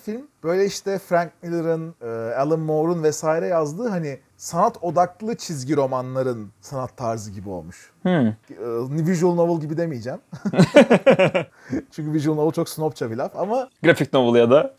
film. Böyle işte Frank Miller'ın, e, Alan Moore'un vesaire yazdığı hani sanat odaklı çizgi romanların sanat tarzı gibi olmuş. Hmm. E, Visual novel gibi demeyeceğim. Çünkü visual novel çok snobça bir laf ama Grafik novel ya da.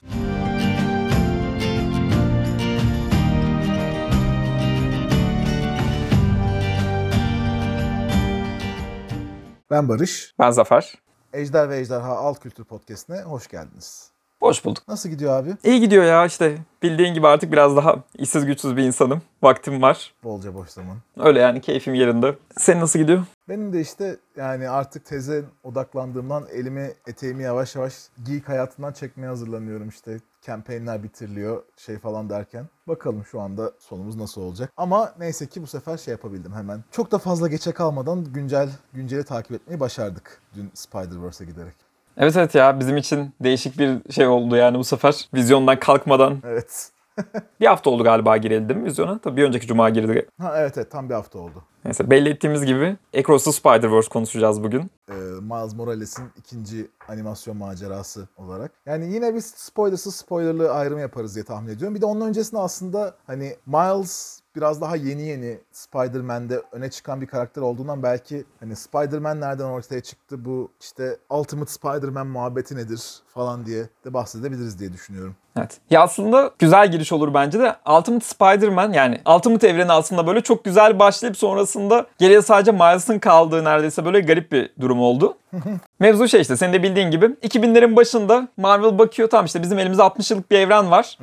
ben Barış. Ben Zafer. Ejder ve Ejderha Alt Kültür Podcast'ine hoş geldiniz. Hoş bulduk. Nasıl gidiyor abi? İyi gidiyor ya işte. Bildiğin gibi artık biraz daha işsiz güçsüz bir insanım. Vaktim var. Bolca boş zaman. Öyle yani keyfim yerinde. Senin nasıl gidiyor? Benim de işte yani artık teze odaklandığımdan elimi eteğimi yavaş yavaş geek hayatından çekmeye hazırlanıyorum işte. Campaign'ler bitiriliyor şey falan derken. Bakalım şu anda sonumuz nasıl olacak. Ama neyse ki bu sefer şey yapabildim hemen. Çok da fazla geçe kalmadan güncel günceli takip etmeyi başardık. Dün Spider-Verse'e giderek. Evet evet ya bizim için değişik bir şey oldu yani bu sefer. Vizyondan kalkmadan. Evet. Bir hafta oldu galiba gireli değil mi vizyona? Tabii bir önceki cuma girdi. Ha evet evet tam bir hafta oldu. Neyse belli ettiğimiz gibi Across the Spider-Verse konuşacağız bugün. Ee, Miles Morales'in ikinci animasyon macerası olarak. Yani yine biz spoilersız spoilerlı ayrım yaparız diye tahmin ediyorum. Bir de onun öncesinde aslında hani Miles biraz daha yeni yeni Spider-Man'de öne çıkan bir karakter olduğundan belki hani Spider-Man nereden ortaya çıktı bu işte Ultimate Spider-Man muhabbeti nedir falan diye de bahsedebiliriz diye düşünüyorum. Evet. Ya aslında güzel giriş olur bence de. Ultimate Spider-Man yani Ultimate evreni aslında böyle çok güzel başlayıp sonrasında geriye sadece Miles'ın kaldığı neredeyse böyle garip bir durum oldu. Mevzu şey işte senin de bildiğin gibi 2000'lerin başında Marvel bakıyor tamam işte bizim elimizde 60 yıllık bir evren var.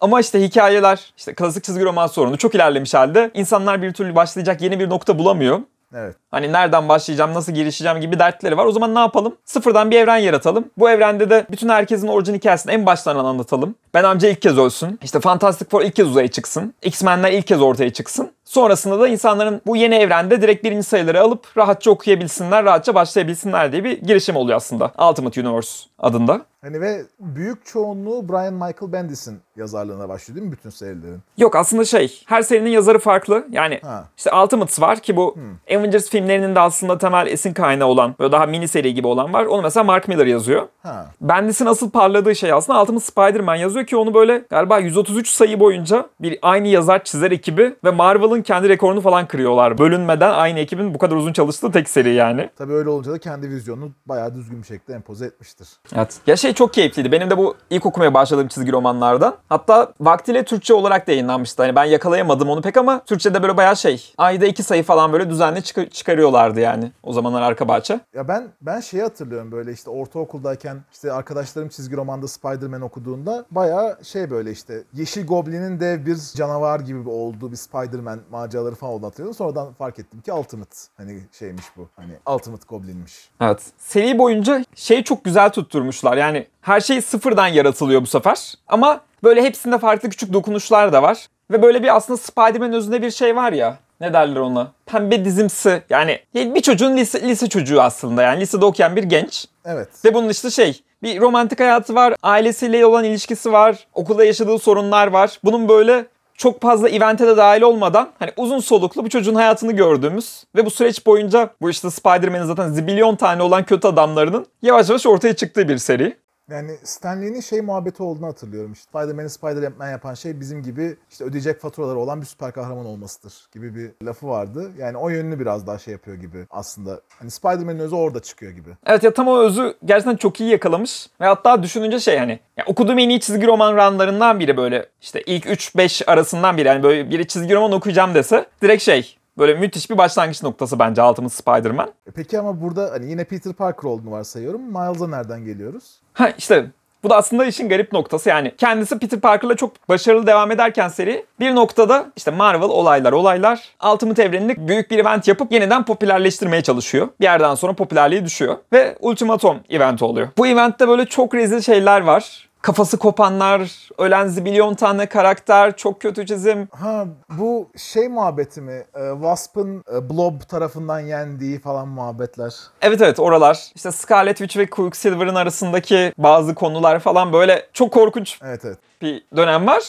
Ama işte hikayeler, işte klasik çizgi roman sorunu çok ilerlemiş halde. İnsanlar bir türlü başlayacak yeni bir nokta bulamıyor. Evet. Hani nereden başlayacağım, nasıl girişeceğim gibi dertleri var. O zaman ne yapalım? Sıfırdan bir evren yaratalım. Bu evrende de bütün herkesin orijin hikayesini en baştan anlatalım. Ben amca ilk kez ölsün. İşte Fantastic Four ilk kez uzaya çıksın. X-Men'ler ilk kez ortaya çıksın. Sonrasında da insanların bu yeni evrende direkt birinci sayıları alıp rahatça okuyabilsinler, rahatça başlayabilsinler diye bir girişim oluyor aslında. Ultimate Universe adında. Hani ve büyük çoğunluğu Brian Michael Bendis'in yazarlığına başlıyor değil mi bütün serilerin? Yok aslında şey, her serinin yazarı farklı. Yani Ha. işte Ultimates var ki bu Avengers filmlerinin de aslında temel esin kaynağı olan, böyle daha mini seri gibi olan var. Onu mesela Mark Miller yazıyor. Ha. Bendis'in asıl parladığı şey aslında Ultimate Spider-Man yazıyor ki onu böyle galiba 133 sayı boyunca bir aynı yazar çizer ekibi ve Marvel'ın kendi rekorunu falan kırıyorlar. Bölünmeden aynı ekibin bu kadar uzun çalıştığı tek seri yani. Tabii öyle olunca da kendi vizyonunu bayağı düzgün bir şekilde empoze etmiştir. Evet. Ya şey çok keyifliydi. Benim de bu ilk okumaya başladığım çizgi romanlardan. Hatta vaktiyle Türkçe olarak da yayınlanmıştı. Hani ben yakalayamadım onu pek ama Türkçe'de böyle bayağı şey. Ayda iki sayı falan böyle düzenli çıkar- çıkarıyorlardı yani. O zamanlar arka bahçe. Ya ben ben şeyi hatırlıyorum böyle işte ortaokuldayken işte arkadaşlarım çizgi romanda Spider-Man okuduğunda bayağı şey böyle işte Yeşil Goblin'in dev bir canavar gibi olduğu bir Spider-Man maceraları falan olduğunu. Sonradan fark ettim ki Ultimate hani şeymiş bu. Hani Ultimate Goblin'miş. Evet. Seri boyunca şeyi çok güzel tutturmuşlar. Yani her şey sıfırdan yaratılıyor bu sefer. Ama böyle hepsinde farklı küçük dokunuşlar da var. Ve böyle bir aslında Spider-Man özünde bir şey var ya. Ne derler ona? Pembe dizimsi. Yani bir çocuğun lise, lise çocuğu aslında. Yani lisede okuyan bir genç. Evet. Ve bunun işte şey bir romantik hayatı var, ailesiyle olan ilişkisi var, okulda yaşadığı sorunlar var. Bunun böyle çok fazla evente de dahil olmadan hani uzun soluklu bir çocuğun hayatını gördüğümüz ve bu süreç boyunca bu işte Spider-Man'in zaten zibilyon tane olan kötü adamlarının yavaş yavaş ortaya çıktığı bir seri. Yani Stan Lee'nin şey muhabbeti olduğunu hatırlıyorum. İşte Spider-Man'i Spider-Man yapan şey bizim gibi işte ödeyecek faturaları olan bir süper kahraman olmasıdır gibi bir lafı vardı. Yani o yönünü biraz daha şey yapıyor gibi aslında. Hani Spider-Man'in özü orada çıkıyor gibi. Evet ya tam o özü gerçekten çok iyi yakalamış. Ve hatta düşününce şey hani ya okuduğum en iyi çizgi roman ranlarından biri böyle işte ilk 3-5 arasından biri. Yani böyle biri çizgi roman okuyacağım dese direkt şey böyle müthiş bir başlangıç noktası bence Ultimate Spider-Man. E Peki ama burada hani yine Peter Parker olduğunu varsayıyorum. Miles'a nereden geliyoruz? Ha işte bu da aslında işin garip noktası yani kendisi Peter Parker'la çok başarılı devam ederken seri bir noktada işte Marvel olaylar olaylar Ultimate evrenini büyük bir event yapıp yeniden popülerleştirmeye çalışıyor. Bir yerden sonra popülerliği düşüyor ve Ultimatum eventi oluyor. Bu eventte böyle çok rezil şeyler var. Kafası kopanlar, ölen zibilyon tane karakter, çok kötü çizim. Ha bu şey muhabbeti mi? E, Wasp'ın e, Blob tarafından yendiği falan muhabbetler. Evet evet oralar. İşte Scarlet Witch ve Quicksilver'ın arasındaki bazı konular falan böyle çok korkunç Evet evet. bir dönem var.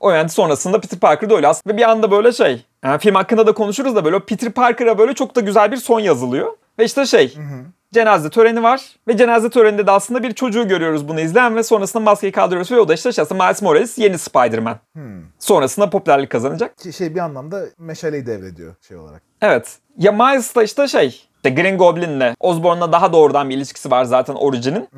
O yani sonrasında Peter Parker da öyle aslında. Ve bir anda böyle şey. Yani film hakkında da konuşuruz da böyle Peter Parker'a böyle çok da güzel bir son yazılıyor. Ve işte şey cenaze töreni var ve cenaze töreninde de aslında bir çocuğu görüyoruz bunu izleyen ve sonrasında maskeyi kaldırıyoruz ve o da işte şey aslında Miles Morales yeni Spider-Man. Sonrasında popülerlik kazanacak. Ki Şey bir anlamda meşaleyi devrediyor şey olarak. Evet. Ya Miles da işte şey işte Green Goblin'le Osborn'la daha doğrudan bir ilişkisi var zaten orijinin.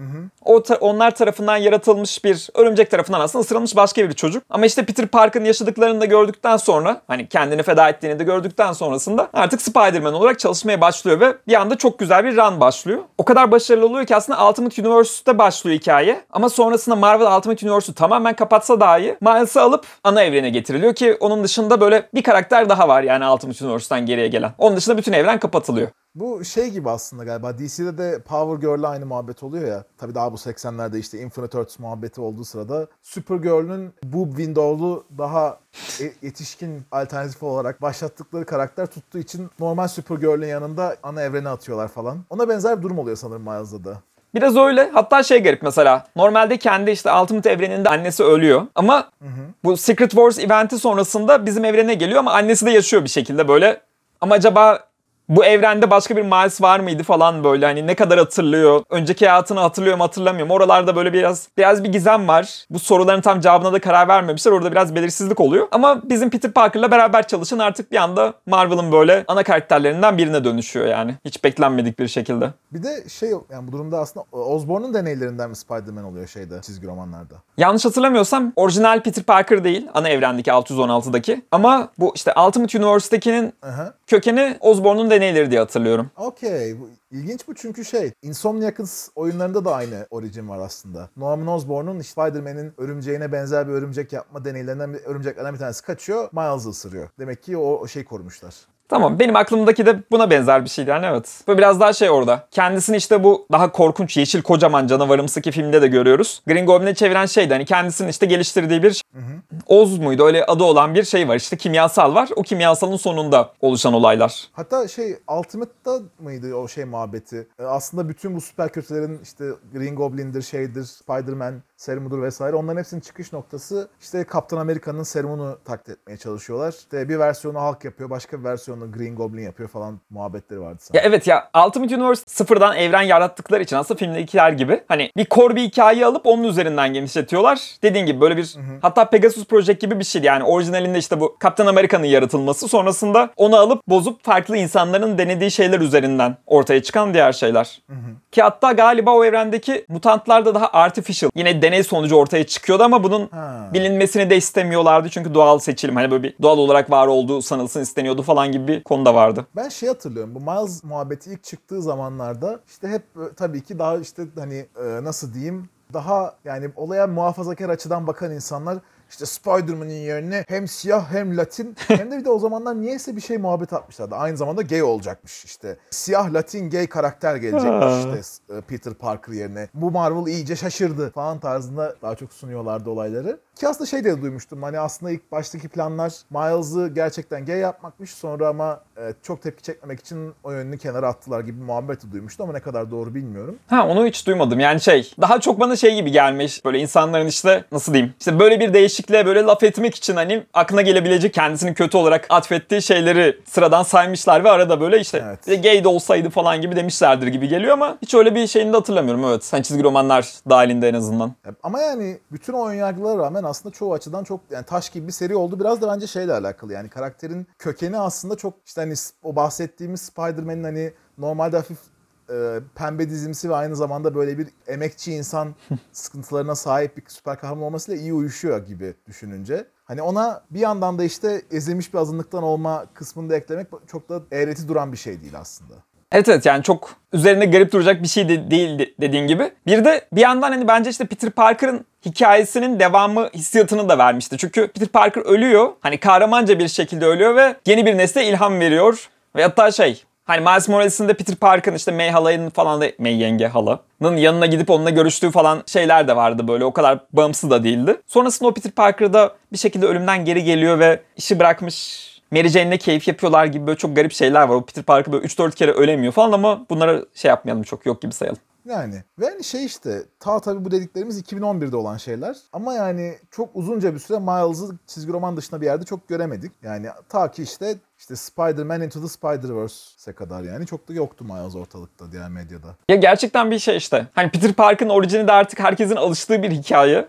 O ta- onlar tarafından yaratılmış bir örümcek tarafından aslında ısırılmış başka bir çocuk. Ama işte Peter Parker'ın yaşadıklarını da gördükten sonra hani kendini feda ettiğini de gördükten sonrasında artık Spider-Man olarak çalışmaya başlıyor ve bir anda çok güzel bir run başlıyor. O kadar başarılı oluyor ki aslında Ultimate Universe'de başlıyor hikaye. Ama sonrasında Marvel Ultimate Universe'u tamamen kapatsa dahi Miles'ı alıp ana evrene getiriliyor ki onun dışında böyle bir karakter daha var yani Ultimate Universe'dan geriye gelen. Onun dışında bütün evren kapatılıyor. Bu şey gibi aslında galiba DC'de de Power Girl'le aynı muhabbet oluyor ya. Tabii daha bu 80'lerde işte Infinite Earths muhabbeti olduğu sırada Supergirl'ün boob window'lu daha e- yetişkin alternatif olarak başlattıkları karakter tuttuğu için normal Supergirl'ün yanında ana evrene atıyorlar falan. Ona benzer bir durum oluyor sanırım Miles'da da. Biraz öyle. Hatta şey garip mesela. Normalde kendi işte Ultimate evreninde annesi ölüyor. Ama bu Secret Wars eventi sonrasında bizim evrene geliyor ama annesi de yaşıyor bir şekilde böyle. Ama acaba bu evrende başka bir Miles var mıydı falan böyle hani ne kadar hatırlıyor? Önceki hayatını hatırlıyor mu hatırlamıyor mu? Oralarda böyle biraz biraz bir gizem var. Bu soruların tam cevabına da karar vermemişler. Orada biraz belirsizlik oluyor. Ama bizim Peter Parker'la beraber çalışan artık bir anda Marvel'ın böyle ana karakterlerinden birine dönüşüyor yani. Hiç beklenmedik bir şekilde. Bir de şey yani bu durumda aslında Osborn'un deneylerinden mi Spider-Man oluyor şeyde çizgi romanlarda? Yanlış hatırlamıyorsam orijinal Peter Parker değil. Ana evrendeki 616'daki. Ama bu işte Ultimate Universe'dakinin Aha. kökeni Osborn'un deneyleri diye hatırlıyorum. Okey. İlginç bu çünkü şey. Insomniac'ın oyunlarında da aynı origin var aslında. Norman Osborn'un Spider-Man'in örümceğine benzer bir örümcek yapma deneylerinden bir örümceklerden bir tanesi kaçıyor. Miles'ı ısırıyor. Demek ki o, o şey korumuşlar. Tamam benim aklımdaki de buna benzer bir şeydi yani evet. Böyle biraz daha şey orada. Kendisini işte bu daha korkunç yeşil kocaman canavarımsı ki filmde de görüyoruz. Green Goblin'e çeviren şeydi hani kendisinin işte geliştirdiği bir Oz muydu öyle adı olan bir şey var işte kimyasal var. O kimyasalın sonunda oluşan olaylar. Hatta şey Ultimate'da mıydı o şey muhabbeti? Ee, Aslında bütün bu süper kötülerin işte Green Goblin'dir, şeydir, Spider-Man serumudur vesaire onların hepsinin çıkış noktası işte Kaptan Amerika'nın serumunu taklit etmeye çalışıyorlar. İşte bir versiyonu Hulk yapıyor, başka bir versiyonu Green Goblin yapıyor falan muhabbetleri vardı Ya sanırım. evet ya Ultimate Universe sıfırdan evren yarattıkları için aslında filmdekiler gibi hani bir core bir hikaye alıp onun üzerinden genişletiyorlar. Dediğin gibi böyle bir hatta Pegasus Project gibi bir şeydi yani orijinalinde işte bu Kaptan Amerika'nın yaratılması sonrasında onu alıp bozup farklı insanların denediği şeyler üzerinden ortaya çıkan diğer şeyler. Ki hatta galiba o evrendeki mutantlar da daha artificial. Yine deney sonucu ortaya çıkıyordu ama bunun Ha. bilinmesini de istemiyorlardı çünkü doğal seçilim. Hani böyle bir doğal olarak var olduğu sanılsın isteniyordu falan gibi bir konu da vardı. Ben şey hatırlıyorum bu Miles muhabbeti ilk çıktığı zamanlarda işte hep e, tabii ki daha işte hani e, nasıl diyeyim daha yani olaya muhafazakar açıdan bakan insanlar işte Spider-Man'in yerine hem siyah hem Latin hem de bir de o zamanlar niyeyse bir şey muhabbet atmışlardı. Aynı zamanda gay olacakmış işte. Siyah Latin gay karakter gelecekmiş işte e, Peter Parker yerine. Bu Marvel iyice şaşırdı falan tarzında daha çok sunuyorlardı olayları. Ki aslında şey de duymuştum hani aslında ilk baştaki planlar Miles'ı gerçekten gay yapmakmış sonra ama e, çok tepki çekmemek için o yönünü kenara attılar gibi muhabbeti duymuştum ama ne kadar doğru bilmiyorum. Ha onu hiç duymadım. Yani şey daha çok bana şey gibi gelmiş. Böyle insanların işte nasıl diyeyim? İşte böyle bir değişikliğe böyle laf etmek için hani aklına gelebilecek kendisini kötü olarak atfettiği şeyleri sıradan saymışlar ve arada böyle işte Evet. de gay de olsaydı falan gibi demişlerdir gibi geliyor ama hiç öyle bir şeyini de hatırlamıyorum evet. Hani çizgi romanlar dahilinde en azından. E, Ama yani bütün o önyargılara rağmen aslında çoğu açıdan çok yani taş gibi bir seri oldu. Biraz da bence şeyle alakalı yani karakterin kökeni aslında çok işte hani o bahsettiğimiz Spider-Man'in hani normalde hafif e, pembe dizimsi ve aynı zamanda böyle bir emekçi insan sıkıntılarına sahip bir süper kahraman olmasıyla iyi uyuşuyor gibi düşününce. Hani ona bir yandan da işte ezilmiş bir azınlıktan olma kısmını da eklemek çok da eğreti duran bir şey değil aslında. Evet evet yani çok üzerinde garip duracak bir şey de değil de- dediğin gibi. Bir de bir yandan hani bence işte Peter Parker'ın hikayesinin devamı hissiyatını da vermişti. Çünkü Peter Parker ölüyor. Hani kahramanca bir şekilde ölüyor ve yeni bir nesle ilham veriyor. Ve hatta şey Hani Miles Morales'in de Peter Parker'ın işte May halayının falan da May yenge halanın yanına gidip onunla görüştüğü falan şeyler de vardı böyle. O kadar bağımsız da değildi. Sonrasında o Peter Parker'da bir şekilde ölümden geri geliyor ve işi bırakmış Mary Jane'le keyif yapıyorlar gibi böyle çok garip şeyler var. O Peter Parker böyle 3-4 kere ölemiyor falan ama bunlara şey yapmayalım çok yok gibi sayalım. Yani ve hani şey işte ta tabii bu dediklerimiz 2011'de olan şeyler ama yani çok uzunca bir süre Miles'ı çizgi roman dışında bir yerde çok göremedik. Yani ta ki işte işte Spider-Man Into the Spider-Verse'e kadar yani çok da yoktu Miles ortalıkta diğer medyada. Ya gerçekten bir şey işte. Hani Peter Park'ın orijini de artık herkesin alıştığı bir hikaye.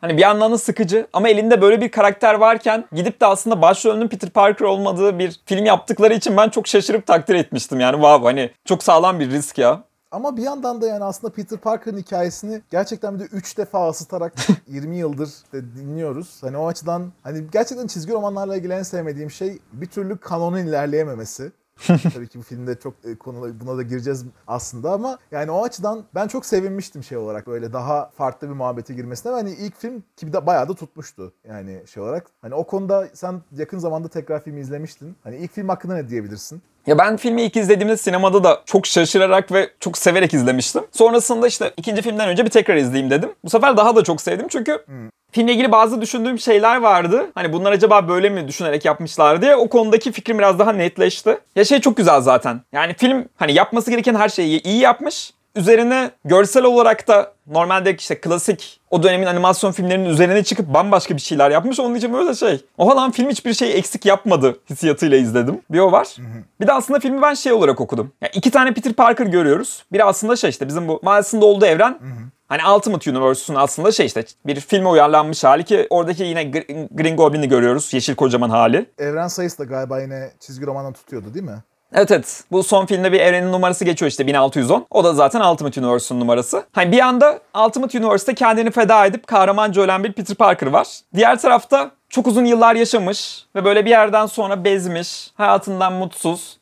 Hani bir yandan da sıkıcı ama elinde böyle bir karakter varken gidip de aslında başrolünün Peter Parker olmadığı bir film yaptıkları için ben çok şaşırıp takdir etmiştim. Yani wow hani çok sağlam bir risk ya. Ama bir yandan da yani aslında Peter Parker'ın hikayesini gerçekten bir de 3 defa ısıtarak 20 yıldır de dinliyoruz. Hani o açıdan hani gerçekten çizgi romanlarla ilgili en sevmediğim şey bir türlü kanonun ilerleyememesi. Tabii ki bu filmde çok e, konu buna da gireceğiz aslında ama yani o açıdan ben çok sevinmiştim şey olarak böyle daha farklı bir muhabbete girmesine. Hani ilk film ki de bayağı da tutmuştu yani şey olarak. Hani o konuda sen yakın zamanda tekrar filmi izlemiştin. Hani ilk film hakkında ne diyebilirsin? Ya ben filmi ilk izlediğimde sinemada da çok şaşırarak ve çok severek izlemiştim. Sonrasında işte ikinci filmden önce bir tekrar izleyeyim dedim. Bu sefer daha da çok sevdim çünkü filmle ilgili bazı düşündüğüm şeyler vardı. Hani bunlar acaba böyle mi düşünerek yapmışlar diye o konudaki fikrim biraz daha netleşti. Ya şey çok güzel zaten. Yani film hani yapması gereken her şeyi iyi yapmış. Üzerine görsel olarak da normalde işte klasik o dönemin animasyon filmlerinin üzerine çıkıp bambaşka bir şeyler yapmış. Onun için böyle şey. Oha lan film hiçbir şey eksik yapmadı hissiyatıyla izledim. Bir o var. Bir de aslında filmi ben şey olarak okudum. Ya iki tane Peter Parker görüyoruz. Biri aslında şey işte bizim bu Miles'ın olduğu evren. Hani Ultimate Universe'un aslında şey işte bir filme uyarlanmış hali ki oradaki yine Gr- Green Goblin'i görüyoruz. Yeşil kocaman hali. Evren sayısı da galiba yine çizgi romandan tutuyordu değil mi? Evet evet. Bu son filmde bir evrenin numarası geçiyor işte 1610. O da zaten Ultimate Universe'un numarası. Hani bir anda Ultimate Universe'te kendini feda edip kahramanca ölen bir Peter Parker var. Diğer tarafta çok uzun yıllar yaşamış ve böyle bir yerden sonra bezmiş, hayatından mutsuz.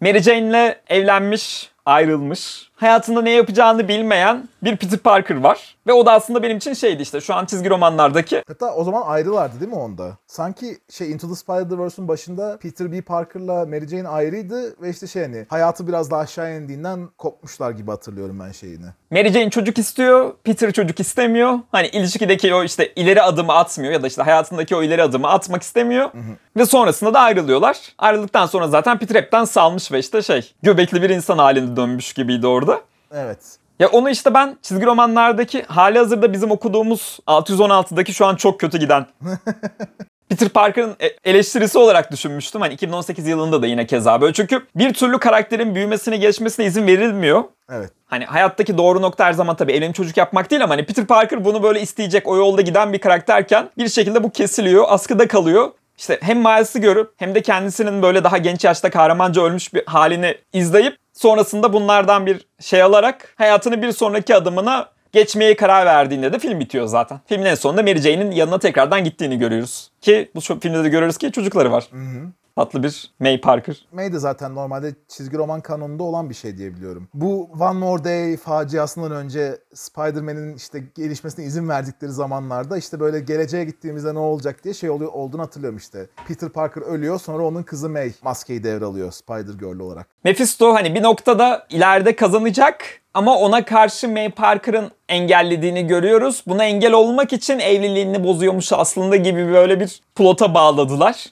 Mary Jane'le evlenmiş, ayrılmış. Hayatında ne yapacağını bilmeyen bir Peter Parker var. Ve o da aslında benim için şeydi işte şu an çizgi romanlardaki Hatta o zaman ayrılardı değil mi onda? Sanki şey Into the Spider-Verse'ün başında Peter B. Parker'la Mary Jane ayrıydı ve işte şey hani hayatı biraz daha aşağı indiğinden kopmuşlar gibi hatırlıyorum ben şeyini. Mary Jane çocuk istiyor, Peter çocuk istemiyor. Hani ilişkideki o işte ileri adımı atmıyor ya da işte hayatındaki o ileri adımı atmak istemiyor. Ve sonrasında da ayrılıyorlar. Ayrıldıktan sonra zaten Peter hepten salmış ve işte şey göbekli bir insan haline dönmüş gibiydi orada. Evet. Ya onu işte ben çizgi romanlardaki hali hazırda bizim okuduğumuz 616'daki şu an çok kötü giden Peter Parker'ın e- eleştirisi olarak düşünmüştüm. Hani 2018 yılında da yine keza böyle. Çünkü bir türlü karakterin büyümesine, gelişmesine izin verilmiyor. Evet. Hani hayattaki doğru nokta her zaman tabii evlenip çocuk yapmak değil ama hani Peter Parker bunu böyle isteyecek o yolda giden bir karakterken bir şekilde bu kesiliyor, askıda kalıyor. İşte hem Miles'ı görüp hem de kendisinin böyle daha genç yaşta kahramanca ölmüş bir halini izleyip sonrasında bunlardan bir şey alarak hayatını bir sonraki adımına geçmeye karar verdiğinde de film bitiyor zaten. Filmin en sonunda Mary Jane'in yanına tekrardan gittiğini görüyoruz. Ki bu filmde de görüyoruz ki çocukları var. Tatlı bir May Parker. May de zaten normalde çizgi roman kanonunda olan bir şey diye biliyorum. Bu One More Day faciasından önce Spider-Man'in işte gelişmesine izin verdikleri zamanlarda işte böyle geleceğe gittiğimizde ne olacak diye şey oluyor olduğunu hatırlıyorum işte. Peter Parker ölüyor sonra onun kızı May maskeyi devralıyor Spider-Girl olarak. Mephisto hani bir noktada ileride kazanacak ama ona karşı May Parker'ın engellediğini görüyoruz. Buna engel olmak için evliliğini bozuyormuş aslında gibi böyle bir plota bağladılar.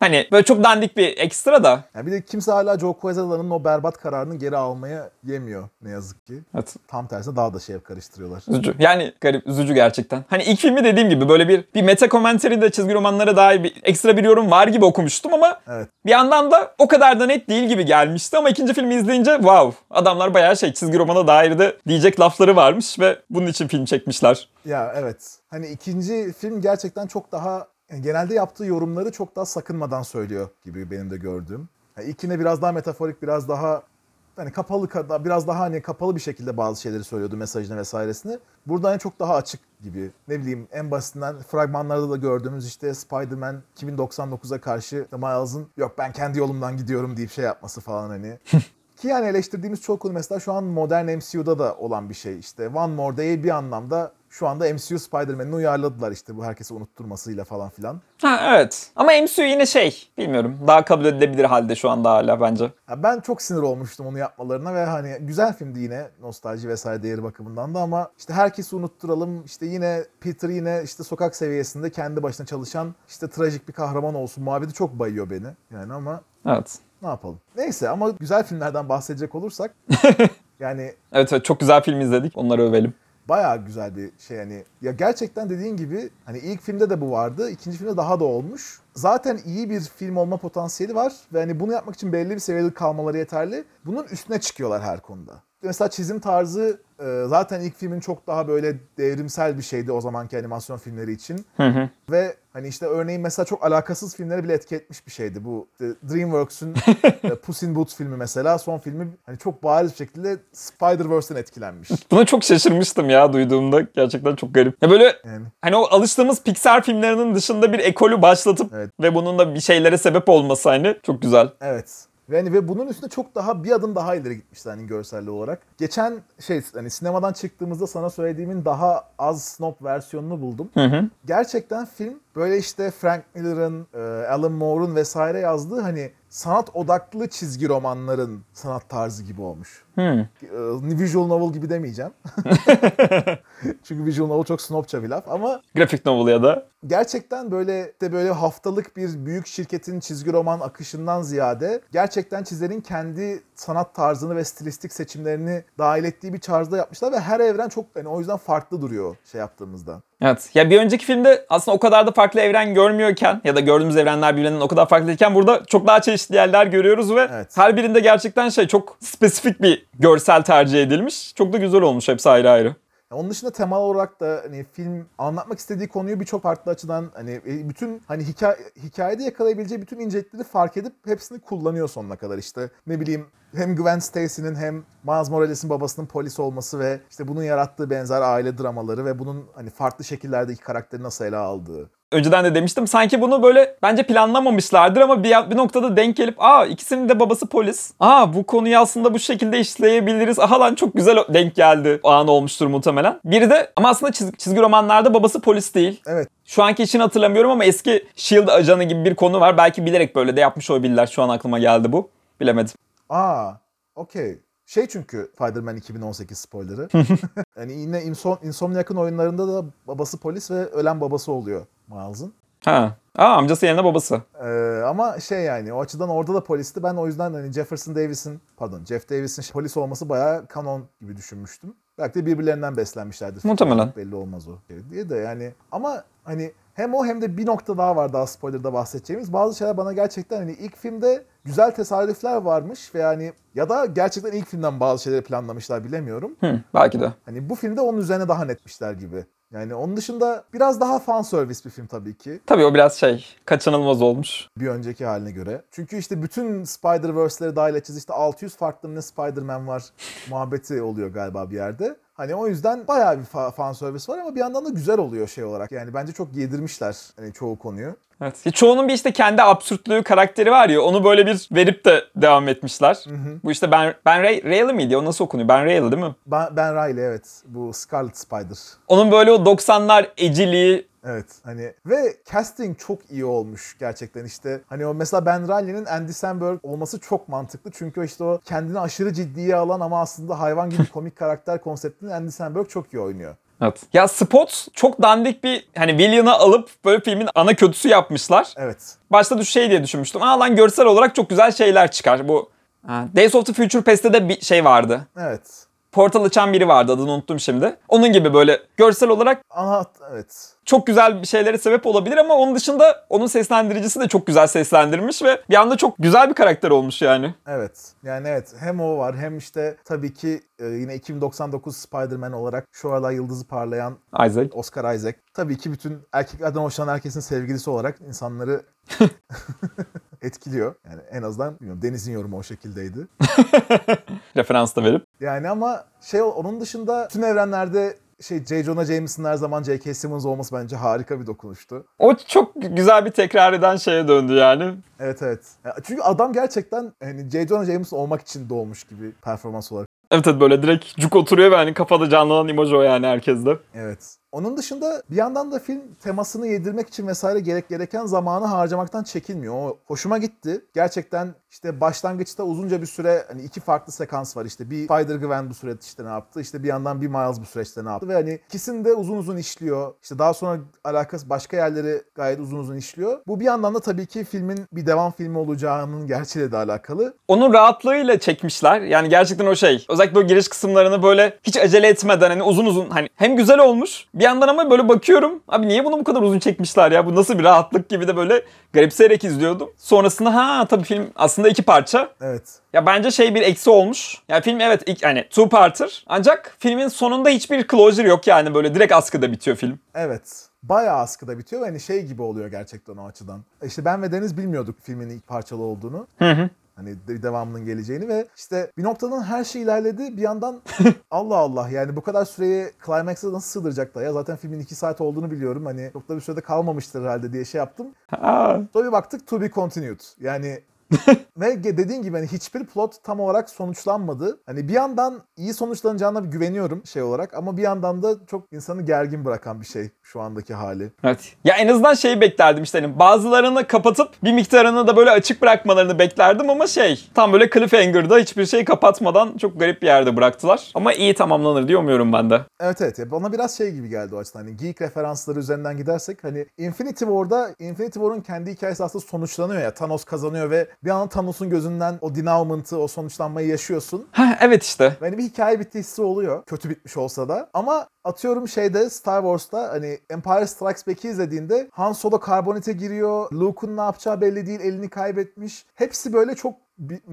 Hani böyle çok dandik bir ekstra da. Yani bir de kimse hala Joe Quesada'nın o berbat kararını geri almaya yemiyor ne yazık ki. Evet. Tam tersine daha da şey karıştırıyorlar. Üzücü. Yani garip, üzücü gerçekten. Hani ilk filmi dediğim gibi böyle bir bir meta commentary de çizgi romanlara dair bir ekstra bir yorum var gibi okumuştum ama Evet. bir yandan da o kadar da net değil gibi gelmişti ama ikinci filmi izleyince wow adamlar bayağı şey çizgi romana dair de diyecek lafları varmış ve bunun için film çekmişler. Ya evet. Hani ikinci film gerçekten çok daha yani genelde yaptığı yorumları çok daha sakınmadan söylüyor gibi benim de gördüğüm. Yani ilkine biraz daha metaforik, biraz daha hani kapalı biraz daha hani kapalı bir şekilde bazı şeyleri söylüyordu mesajını vesairesini. Burada hani çok daha açık gibi. Ne bileyim en basitinden fragmanlarda da gördüğümüz işte Spider-Man 2099'a karşı Miles'ın yok ben kendi yolumdan gidiyorum deyip şey yapması falan hani. Ki yani eleştirdiğimiz çok konu mesela şu an modern MCU'da da olan bir şey. İşte One More Day bir anlamda şu anda MCU Spider-Man'ini uyarladılar işte bu herkesi unutturmasıyla falan filan. Ha evet. Ama MCU yine şey bilmiyorum daha kabul edilebilir halde şu anda hala bence. Ya ben çok sinir olmuştum onu yapmalarına ve hani güzel filmdi yine nostalji vesaire değeri bakımından da ama işte herkesi unutturalım işte yine Peter yine işte sokak seviyesinde kendi başına çalışan işte trajik bir kahraman olsun muhabbeti çok bayıyor beni yani ama Evet. ne yapalım. Neyse ama güzel filmlerden bahsedecek olursak Yani Evet evet çok güzel film izledik. Onları övelim. Bayağı güzel bir şey yani. Ya gerçekten dediğin gibi hani ilk filmde de bu vardı. ikinci filmde daha da olmuş. Zaten iyi bir film olma potansiyeli var ve hani bunu yapmak için belli bir seviyede kalmaları yeterli. Bunun üstüne çıkıyorlar her konuda. Mesela çizim tarzı e, zaten ilk filmin çok daha böyle devrimsel bir şeydi o zamanki animasyon filmleri için. Hı hı. Ve hani işte örneğin mesela çok alakasız filmleri bile etki etmiş bir şeydi. Bu işte DreamWorks'ün e, Puss in Boots filmi mesela son filmi hani çok bariz bir şekilde Spider-Verse'den etkilenmiş. Buna çok şaşırmıştım ya duyduğumda. Gerçekten çok garip. Ya böyle Yani hani o alıştığımız Pixar filmlerinin dışında bir ekolü başlatıp Evet. ve bunun da bir şeylere sebep olması hani çok güzel. evet. Ve, hani ve bunun üstünde çok daha bir adım daha ileri gitmişler hani görselli olarak. Geçen şey hani sinemadan çıktığımızda sana söylediğimin daha az snob versiyonunu buldum. Hı hı. Gerçekten film böyle işte Frank Miller'ın, e, Alan Moore'un vesaire yazdığı hani sanat odaklı çizgi romanların sanat tarzı gibi olmuş. E, visual novel gibi demeyeceğim. Çünkü visual novel çok snobça bir laf ama Grafik novel ya da. gerçekten böyle de böyle haftalık bir büyük şirketin çizgi roman akışından ziyade gerçekten çizerin kendi sanat tarzını ve stilistik seçimlerini dahil ettiği bir tarzda yapmışlar ve her evren çok hani o yüzden farklı duruyor şey yaptığımızda. Evet. Ya bir önceki filmde aslında o kadar da farklı evren görmüyorken ya da gördüğümüz evrenler birbirinden o kadar farklıyken burada çok daha çeşitli yerler görüyoruz ve Evet. her birinde gerçekten şey çok spesifik bir görsel tercih edilmiş. Çok da güzel olmuş hepsi ayrı ayrı. Onun dışında temel olarak da hani film anlatmak istediği konuyu birçok farklı açıdan hani e, bütün hani hikaye, hikayede yakalayabileceği bütün incelikleri fark edip hepsini kullanıyor sonuna kadar işte. Ne bileyim hem Gwen Stacy'nin hem Miles Morales'in babasının polis olması ve işte bunun yarattığı benzer aile dramaları ve bunun hani farklı şekillerdeki karakteri nasıl ele aldığı. Önceden de demiştim sanki bunu böyle bence planlamamışlardır ama bir, bir noktada denk gelip aa ikisinin de babası polis. Aa bu konuyu aslında bu şekilde işleyebiliriz. Aha lan çok güzel denk geldi. An olmuştur muhtemelen. Biri de ama aslında çizgi, çizgi romanlarda babası polis değil. Evet Şu anki için hatırlamıyorum ama eski S.H.I.E.L.D. ajanı gibi bir konu var. Belki bilerek böyle de yapmış olabilirler. Şu an aklıma geldi bu. Bilemedim. Aa, okey. Şey çünkü Spider-Man 2018 spoilerı. yani yine Insom Insomniac'ın oyunlarında da babası polis ve ölen babası oluyor Miles'ın. Ha. Aa amcası yerine babası. Ee, ama şey yani o açıdan orada da polisti. Ben o yüzden hani Jefferson Davis'in pardon Jeff Davis'in polis olması bayağı kanon gibi düşünmüştüm. Belki de birbirlerinden beslenmişlerdir. Muhtemelen. Belli olmaz o diye de yani ama hani hem o hem de bir nokta daha var daha spoiler'da bahsedeceğimiz. Bazı şeyler bana gerçekten hani ilk filmde güzel tesadüfler varmış ve yani ya da gerçekten ilk filmden bazı şeyleri planlamışlar bilemiyorum. Hı, belki de. Hani bu filmde onun üzerine daha netmişler gibi. Yani onun dışında biraz daha fan service bir film tabii ki. Tabii o biraz şey kaçınılmaz olmuş. bir önceki haline göre. Çünkü işte bütün Spider-Verse'leri dahil edeceğiz. İşte 600 farklı ne Spider-Man var muhabbeti oluyor galiba bir yerde. Hani o yüzden bayağı bir fa- fan service var ama bir yandan da güzel oluyor şey olarak. Yani bence çok yedirmişler hani çoğu konuyu. Evet. Çoğunun bir işte kendi absürtlüğü karakteri var ya onu böyle bir verip de devam etmişler. Bu işte Ben Ben Ray, Rayleigh miydi? O nasıl okunuyor? Ben Rayleigh değil mi? Ben, ben Riley evet. Bu Scarlet Spider. Onun böyle o 90'lar eciliği Evet hani ve casting çok iyi olmuş gerçekten işte hani o mesela Ben Riley'nin Andy Samberg olması çok mantıklı çünkü işte o kendini aşırı ciddiye alan ama aslında hayvan gibi komik karakter konseptini Andy Samberg çok iyi oynuyor. Evet. Ya Spot çok dandik bir hani villain'ı alıp böyle filmin ana kötüsü yapmışlar. Evet. Başta düş şey diye düşünmüştüm. Aa lan görsel olarak çok güzel şeyler çıkar. Bu ha, Days of the Future Past'te de bir şey vardı. Evet. Portal açan biri vardı adını unuttum şimdi. Onun gibi böyle görsel olarak Ana evet. çok güzel bir şeylere sebep olabilir ama onun dışında onun seslendiricisi de çok güzel seslendirmiş ve bir anda çok güzel bir karakter olmuş yani. Evet. Yani evet hem o var hem işte tabii ki e, yine 2099 Spider-Man olarak şu aralar yıldızı parlayan Isaac. Oscar Isaac. Tabii ki bütün erkeklerden hoşlanan herkesin sevgilisi olarak insanları etkiliyor. Yani en azından bilmiyorum Deniz'in yorumu o şekildeydi. Referans da verip. Yani ama şey onun dışında tüm evrenlerde şey J. Jonah Jameson'ın her zaman J.K. Simmons olması bence harika bir dokunuştu. O çok güzel bir tekrar eden şeye döndü yani. Evet evet. Çünkü adam gerçekten hani J. Jonah Jameson olmak için doğmuş gibi performans olarak. Evet evet böyle direkt cuk oturuyor ve hani kafada canlanan emoji o yani herkeste. Evet. Onun dışında bir yandan da film temasını yedirmek için vesaire gerek gereken zamanı harcamaktan çekinmiyor. O hoşuma gitti. Gerçekten işte başlangıçta uzunca bir süre hani iki farklı sekans var işte. Bir Spider-Gwen bu süreçte ne yaptı? İşte bir yandan bir Miles bu süreçte ne yaptı? Ve hani ikisini de uzun uzun işliyor. İşte daha sonra alakası başka yerleri gayet uzun uzun işliyor. Bu bir yandan da tabii ki filmin bir devam filmi olacağının gerçeğiyle de alakalı. Onun rahatlığıyla çekmişler. Yani gerçekten o şey. Özellikle böyle giriş kısımlarını böyle hiç acele etmeden hani uzun uzun hani hem güzel olmuş bir yandan ama böyle bakıyorum. Abi niye bunu bu kadar uzun çekmişler ya? Bu nasıl bir rahatlık gibi de böyle garipseyerek izliyordum. Sonrasında ha tabii film aslında iki parça. Evet. Ya bence şey bir eksi olmuş. Ya film evet ilk hani two parter. Ancak filmin sonunda hiçbir closure yok yani böyle direkt askıda bitiyor film. Evet. Bayağı askıda bitiyor. Hani şey gibi oluyor gerçekten o açıdan. İşte ben ve Deniz bilmiyorduk filmin ilk parçalı olduğunu. Hı hı. Hani de- devamının geleceğini ve işte bir noktadan her şey ilerledi. Bir yandan Allah Allah yani bu kadar süreyi Climax'a nasıl sığdıracaklar ya? Zaten filmin 2 saat olduğunu biliyorum. Hani çok da bir sürede kalmamıştır herhalde diye şey yaptım. Sonra bir baktık to be continued. Yani ve dediğin gibi hani hiçbir plot tam olarak sonuçlanmadı. Hani bir yandan iyi sonuçlanacağına bir güveniyorum şey olarak ama bir yandan da çok insanı gergin bırakan bir şey şu andaki hali. Evet. Ya en azından şeyi beklerdim işte hani bazılarını kapatıp bir miktarını da böyle açık bırakmalarını beklerdim ama şey tam böyle cliffhanger'da hiçbir şey kapatmadan çok garip bir yerde bıraktılar. Ama iyi tamamlanır diye umuyorum ben de. Evet evet. Ya Bana biraz şey gibi geldi o açıdan. Hani geek referansları üzerinden gidersek hani Infinity War'da Infinity War'un kendi hikayesi aslında sonuçlanıyor ya. Thanos kazanıyor ve bir anda Thanos'un gözünden o denouement'ı, o sonuçlanmayı yaşıyorsun. Ha evet işte. Ve hani bir hikaye bitti hissi oluyor. Kötü bitmiş olsa da. Ama atıyorum şeyde Star Wars'ta hani Empire Strikes Back'i izlediğinde Han Solo karbonite giriyor. Luke'un ne yapacağı belli değil. Elini kaybetmiş. Hepsi böyle çok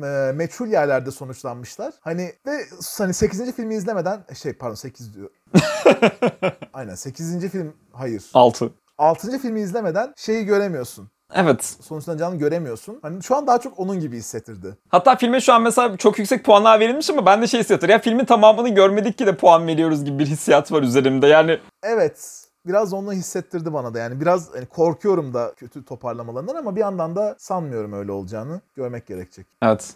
e, meçhul yerlerde sonuçlanmışlar. Hani ve hani 8. filmi izlemeden şey pardon 8 diyor. Aynen 8. film hayır. 6. 6. filmi izlemeden şeyi göremiyorsun. Evet. Sonuçlanacağını göremiyorsun. Hani şu an daha çok onun gibi hissettirdi. Hatta filme şu an mesela çok yüksek puanlar verilmiş ama ben de şey hissediyorum. Ya filmin tamamını görmedik ki de puan veriyoruz gibi bir hissiyat var üzerimde. Yani Evet. Biraz onu hissettirdi bana da. Yani biraz hani korkuyorum da kötü toparlamalarından ama bir yandan da sanmıyorum öyle olacağını. Görmek gerekecek. evet.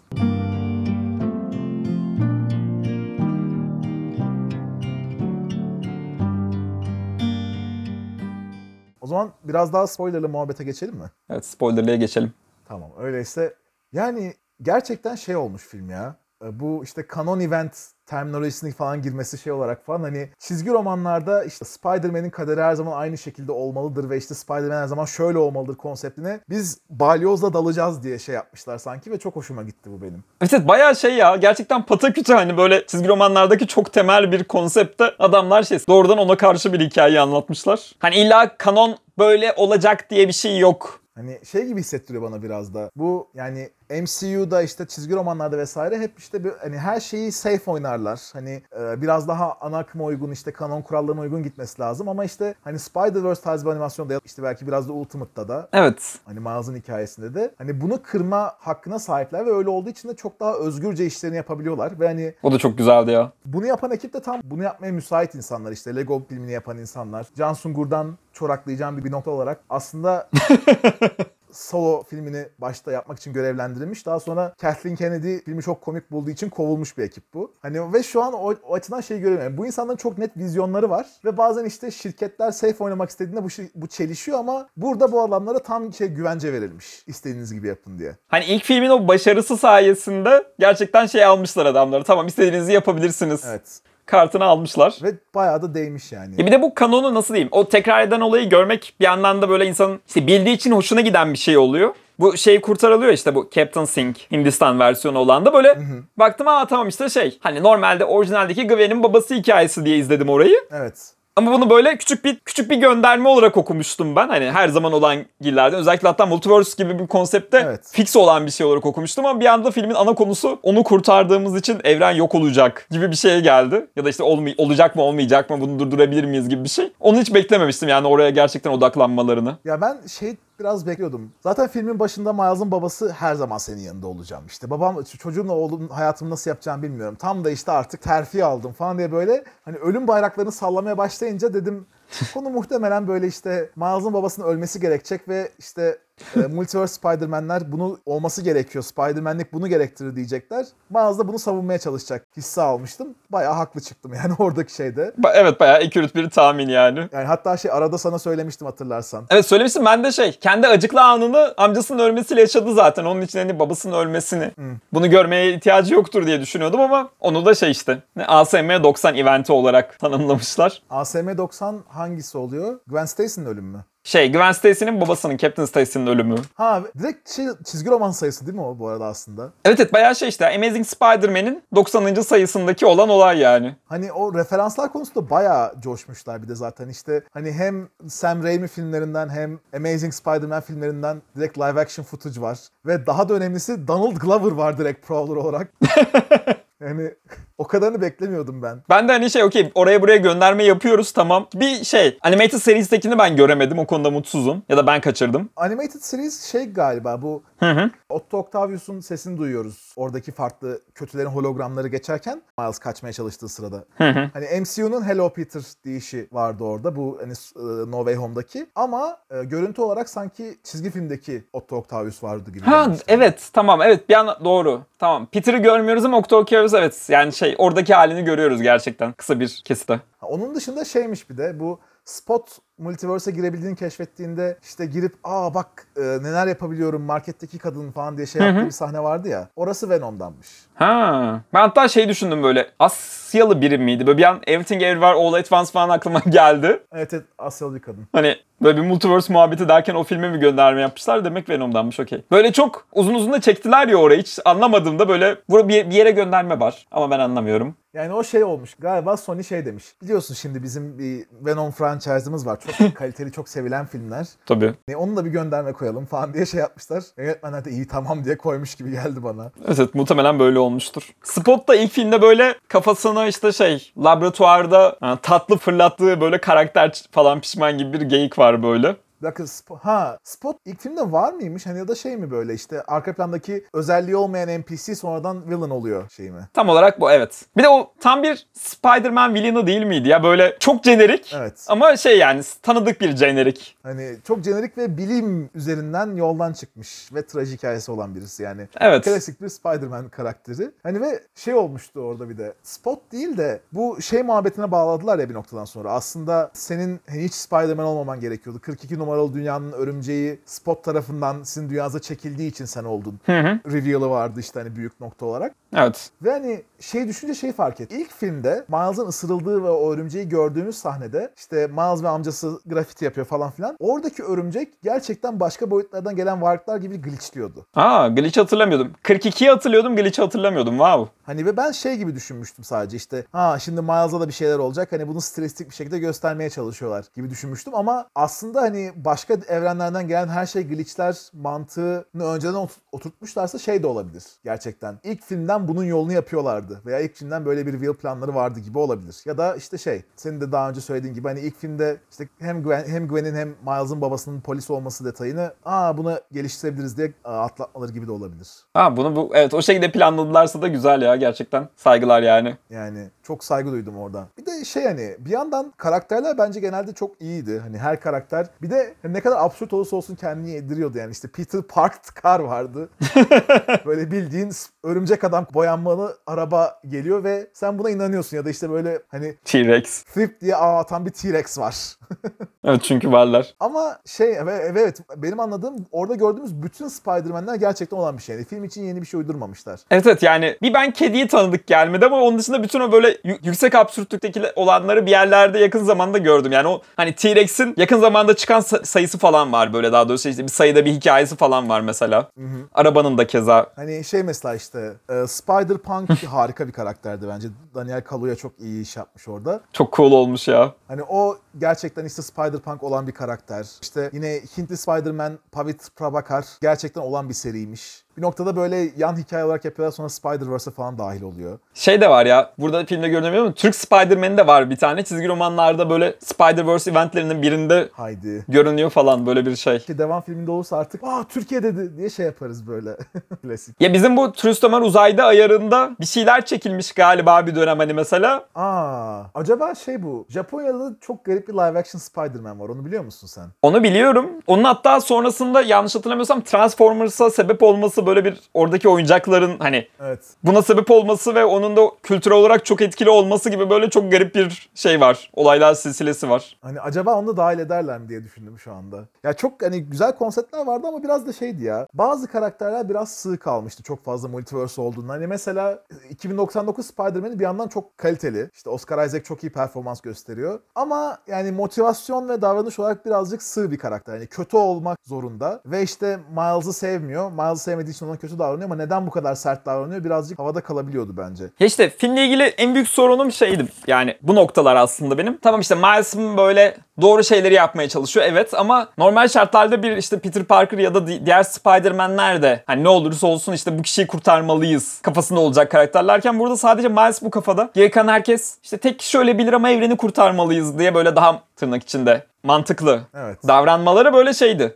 Zaman biraz daha spoilerlı muhabbete geçelim mi? Evet spoilerlığa geçelim. Tamam. Öyleyse yani gerçekten şey olmuş film ya. E, Bu işte canon event terminolojisine falan girmesi şey olarak falan hani çizgi romanlarda işte Spider-Man'in kaderi her zaman aynı şekilde olmalıdır ve işte Spider-Man her zaman şöyle olmalıdır konseptine biz balyozla dalacağız diye şey yapmışlar sanki ve çok hoşuma gitti bu benim. Evet, bayağı şey ya gerçekten pataküte hani böyle çizgi romanlardaki çok temel bir konsepte adamlar şey doğrudan ona karşı bir hikaye anlatmışlar. Hani illa kanon böyle olacak diye bir şey yok. Hani şey gibi hissettiriyor bana biraz da. Bu yani MCU'da işte çizgi romanlarda vesaire hep işte bir, hani her şeyi safe oynarlar. Hani e, biraz daha ana akıma uygun işte kanon kurallarına uygun gitmesi lazım ama işte hani Spider-Verse tarzı bir animasyonda işte belki biraz da Ultimate'da da Evet. hani Miles'ın hikayesinde de hani bunu kırma hakkına sahipler ve öyle olduğu için de çok daha özgürce işlerini yapabiliyorlar ve hani O da çok güzeldi ya. bunu yapan ekip de tam bunu yapmaya müsait insanlar işte Lego filmini yapan insanlar. Can Sungur'dan çoraklayacağım bir, bir nokta olarak aslında Solo filmini başta yapmak için görevlendirilmiş. Daha sonra Kathleen Kennedy filmi çok komik bulduğu için kovulmuş bir ekip bu. Hani ve şu an o, o açıdan şey. Yani bu insanların çok net vizyonları var ve bazen işte şirketler safe oynamak istediğinde bu, şey- bu çelişiyor ama burada bu adamlara tam şey güvence verilmiş. İstediğiniz gibi yapın diye. Hani ilk filmin o başarısı sayesinde gerçekten şey almışlar adamları. Tamam istediğinizi yapabilirsiniz. Evet. Kartını almışlar. Ve bayağı da değmiş yani. Ya bir de bu kanonu nasıl diyeyim? O tekrar eden olayı görmek bir yandan da böyle insanın işte bildiği için hoşuna giden bir şey oluyor. Bu şey kurtarılıyor işte bu Captain Sink Hindistan versiyonu olan da böyle baktım aa tamam işte şey hani normalde orijinaldeki Gwen'in babası hikayesi diye izledim orayı. Evet. Ama bunu böyle küçük bir küçük bir gönderme olarak okumuştum ben. Hani her zaman olan gillerden özellikle hatta multiverse gibi bir konsepte Evet. fix olan bir şey olarak okumuştum ama bir anda filmin ana konusu onu kurtardığımız için evren yok olacak gibi bir şeye geldi. Ya da işte olmay- olacak mı olmayacak mı bunu durdurabilir miyiz gibi bir şey. Onu hiç beklememiştim yani oraya gerçekten odaklanmalarını. Ya ben şey biraz bekliyordum. Zaten filmin başında Miles'ın babası her zaman senin yanında olacağım. İşte babam çocuğumla oğlum hayatımı nasıl yapacağımı bilmiyorum. Tam da işte artık terfi aldım falan diye böyle hani ölüm bayraklarını sallamaya başlayınca dedim Konu muhtemelen böyle işte Miles'ın babasının ölmesi gerekecek ve işte e, Multiverse Spider-Man'ler bunu olması gerekiyor. Spider-Man'lik bunu gerektirir diyecekler. Miles da bunu savunmaya çalışacak hissi almıştım. Bayağı haklı çıktım yani oradaki şeyde. Ba- Evet bayağı accurate bir tahmin yani. Yani hatta şey arada sana söylemiştim hatırlarsan. Evet söylemiştim ben de şey kendi acıklı anını amcasının ölmesiyle yaşadı zaten. Onun için hani babasının ölmesini bunu görmeye ihtiyacı yoktur diye düşünüyordum ama onu da şey işte ASM 90 eventi olarak tanımlamışlar. ASM 90 hangisi oluyor? Gwen Stacy'nin ölümü mü? Şey Gwen Stacy'nin babasının Captain Stacy'nin ölümü. Ha direkt şey, çizgi roman sayısı değil mi o bu arada aslında? Evet evet bayağı şey işte Amazing Spider-Man'in 90. sayısındaki olan olay yani. Hani o referanslar konusunda bayağı coşmuşlar bir de zaten işte hani hem Sam Raimi filmlerinden hem Amazing Spider-Man filmlerinden direkt live action footage var. Ve daha da önemlisi Donald Glover var direkt Prowler olarak. yani o kadarını beklemiyordum ben. Ben de hani şey okey oraya buraya gönderme yapıyoruz tamam. Bir şey animated series'tekini ben göremedim o konuda mutsuzum. Ya da ben kaçırdım. Animated series şey galiba bu Hı hı. Otto Octavius'un sesini duyuyoruz. Oradaki farklı kötülerin hologramları geçerken Miles kaçmaya çalıştığı sırada. Hı hı. Hani MCU'nun Hello Peter deyişi vardı orada bu hani e, No Way Home'daki. Ama e, görüntü olarak sanki çizgi filmdeki Otto Octavius vardı gibi. Ha evet tamam evet bir an doğru. Tamam Peter'ı görmüyoruz ama Octavius evet yani şey oradaki halini görüyoruz gerçekten kısa bir kesite. Onun dışında şeymiş bir de bu Spot Multiverse'e girebildiğini keşfettiğinde işte girip aa bak e, neler yapabiliyorum marketteki kadın falan diye şey yaptığı bir sahne vardı ya. Orası Venom'danmış. Ha. Ben hatta şey düşündüm böyle Asyalı biri miydi? Böyle bir an Everything Everywhere All at Once falan aklıma geldi. Evet evet Asyalı bir kadın. Hani böyle bir multiverse muhabbeti derken o filme mi gönderme yapmışlar demek Venom'danmış okey. Böyle çok uzun uzun da çektiler ya orayı hiç anlamadım da böyle bir yere gönderme var ama ben anlamıyorum. Yani o şey olmuş. Galiba Sony şey demiş. Biliyorsun şimdi bizim bir Venom franchise'ımız var. Çok kaliteli, çok sevilen filmler. Tabii. E, onu da bir gönderme koyalım falan diye şey yapmışlar. Yönetmenler de iyi tamam diye koymuş gibi geldi bana. Evet, muhtemelen böyle olmuştur. Spot da ilk filmde böyle kafasına işte şey laboratuvarda yani tatlı fırlattığı böyle karakter falan pişman gibi bir geyik var böyle. Sp- ha Spot ilk filmde var mıymış? Hani ya da şey mi böyle işte arka plandaki özelliği olmayan NPC sonradan villain oluyor şey mi? Tam olarak bu evet. Bir de o tam bir Spider-Man villain'ı değil miydi ya? Böyle çok jenerik Evet. ama şey yani tanıdık bir jenerik. Hani çok jenerik ve bilim üzerinden yoldan çıkmış ve trajik hikayesi olan birisi yani. Evet. Klasik bir Spider-Man karakteri. Hani ve şey olmuştu orada bir de. Spot değil de bu şey muhabbetine bağladılar ya bir noktadan sonra. Aslında senin hiç Spider-Man olmaman gerekiyordu. 42 numaralı dünyanın örümceği Spot tarafından sizin dünyanıza çekildiği için sen oldun. Hı hı. Reveal'ı vardı işte hani büyük nokta olarak. Evet. Ve hani şey düşünce şey fark et. İlk filmde Miles'ın ısırıldığı ve o örümceği gördüğümüz sahnede işte Miles ve amcası grafiti yapıyor falan filan. Oradaki örümcek gerçekten başka boyutlardan gelen varlıklar gibi glitchliyordu. Aa glitch hatırlamıyordum. 42'yi hatırlıyordum glitch hatırlamıyordum. Wow. Hani ve ben şey gibi düşünmüştüm sadece işte ha şimdi Miles'a da bir şeyler olacak hani bunu streslik bir şekilde göstermeye çalışıyorlar gibi düşünmüştüm ama aslında hani başka evrenlerden gelen her şey glitchler mantığını önceden ot- oturtmuşlarsa şey de olabilir gerçekten. İlk filmden bunun yolunu yapıyorlardı veya ilk filmden böyle bir reveal planları vardı gibi olabilir. Ya da işte şey senin de daha önce söylediğin gibi hani ilk filmde işte hem Gwen hem Gwen'in hem Miles'ın babasının polis olması detayını aa bunu geliştirebiliriz diye aa, atlatmaları gibi de olabilir. Ha bunu bu evet o şekilde planladılarsa da güzel ya gerçekten. Saygılar yani. Yani çok saygı duydum oradan. Bir de şey hani bir yandan karakterler bence genelde çok iyiydi. Hani her karakter bir de ne kadar absürt olursa olsun kendini yediriyordu yani. işte Peter Parked Car vardı. böyle bildiğin örümcek adam boyanmalı araba geliyor ve sen buna inanıyorsun ya da işte böyle hani T-Rex. Flip diye ağ atan bir T-Rex var. Evet çünkü varlar. Ama şey evet, evet benim anladığım orada gördüğümüz bütün Spider-Man'ler gerçekten olan bir şeydi. Film için yeni bir şey uydurmamışlar. Evet evet yani bir ben kediyi tanıdık gelmedi ama onun dışında bütün o böyle yü- yüksek absürtlükteki olanları bir yerlerde yakın zamanda gördüm. Yani o hani T-Rex'in yakın zamanda çıkan sayısı falan var böyle daha doğrusu işte bir sayıda bir hikayesi falan var mesela. Arabanın da keza. Hani şey mesela işte e, Spider-Punk harika bir karakterdi bence. Daniel Kaluuya çok iyi iş yapmış orada. Çok cool olmuş ya. Hani o gerçekten işte Spider-Punk olan bir karakter. İşte yine Hintli Spider-Man Pavit Prabhakar gerçekten olan bir seriymiş. Bir noktada böyle yan hikaye olarak yapıyorlar sonra Spider-Verse'e falan dahil oluyor. Şey de var ya burada filmde görünemiyor ama Türk Spider-Man'i de var bir tane. Çizgi romanlarda böyle Spider-Verse eventlerinin birinde Haydi. görün görünüyor falan böyle bir şey. Ki devam filminde olursa artık aa Türkiye'de de diye şey yaparız böyle. Klasik. Ya bizim bu Turist Ömer uzayda ayarında bir şeyler çekilmiş galiba bir dönem hani mesela. Aa, acaba şey bu. Japonya'da da çok garip bir live action Spider-Man var. Onu biliyor musun sen? Onu biliyorum. Onun hatta sonrasında yanlış hatırlamıyorsam Transformers'a sebep olması böyle bir oradaki oyuncakların hani Evet. buna sebep olması ve onun da kültürel olarak çok etkili olması gibi böyle çok garip bir şey var. Olaylar silsilesi var. Hani acaba onu da dahil ederler mi diye düşündüm şu anda. Ya çok hani güzel konseptler vardı ama biraz da şeydi ya. Bazı karakterler biraz sığ kalmıştı çok fazla multiverse olduğunda. Hani mesela 2099 Spider-Man'i bir yandan çok kaliteli. İşte Oscar Isaac çok iyi performans gösteriyor. Ama yani motivasyon ve davranış olarak birazcık sığ bir karakter. Yani kötü olmak zorunda. Ve işte Miles'ı sevmiyor. Miles'ı sevmediği için ona kötü davranıyor ama neden bu kadar sert davranıyor? Birazcık havada kalabiliyordu bence. Ya işte filmle ilgili en büyük sorunum şeydi. Yani bu noktalar aslında benim. Tamam işte Miles'ın böyle doğru şeyleri yapmaya çalışıyor evet ama normal şartlarda bir işte Peter Parker ya da di- diğer Spider-Man'ler de hani ne olursa olsun işte bu kişiyi kurtarmalıyız kafasında olacak karakterlerken burada sadece Miles bu kafada. Geri kalan herkes işte tek kişi ölebilir ama evreni kurtarmalıyız diye böyle daha tırnak içinde mantıklı Evet. davranmaları böyle şeydi.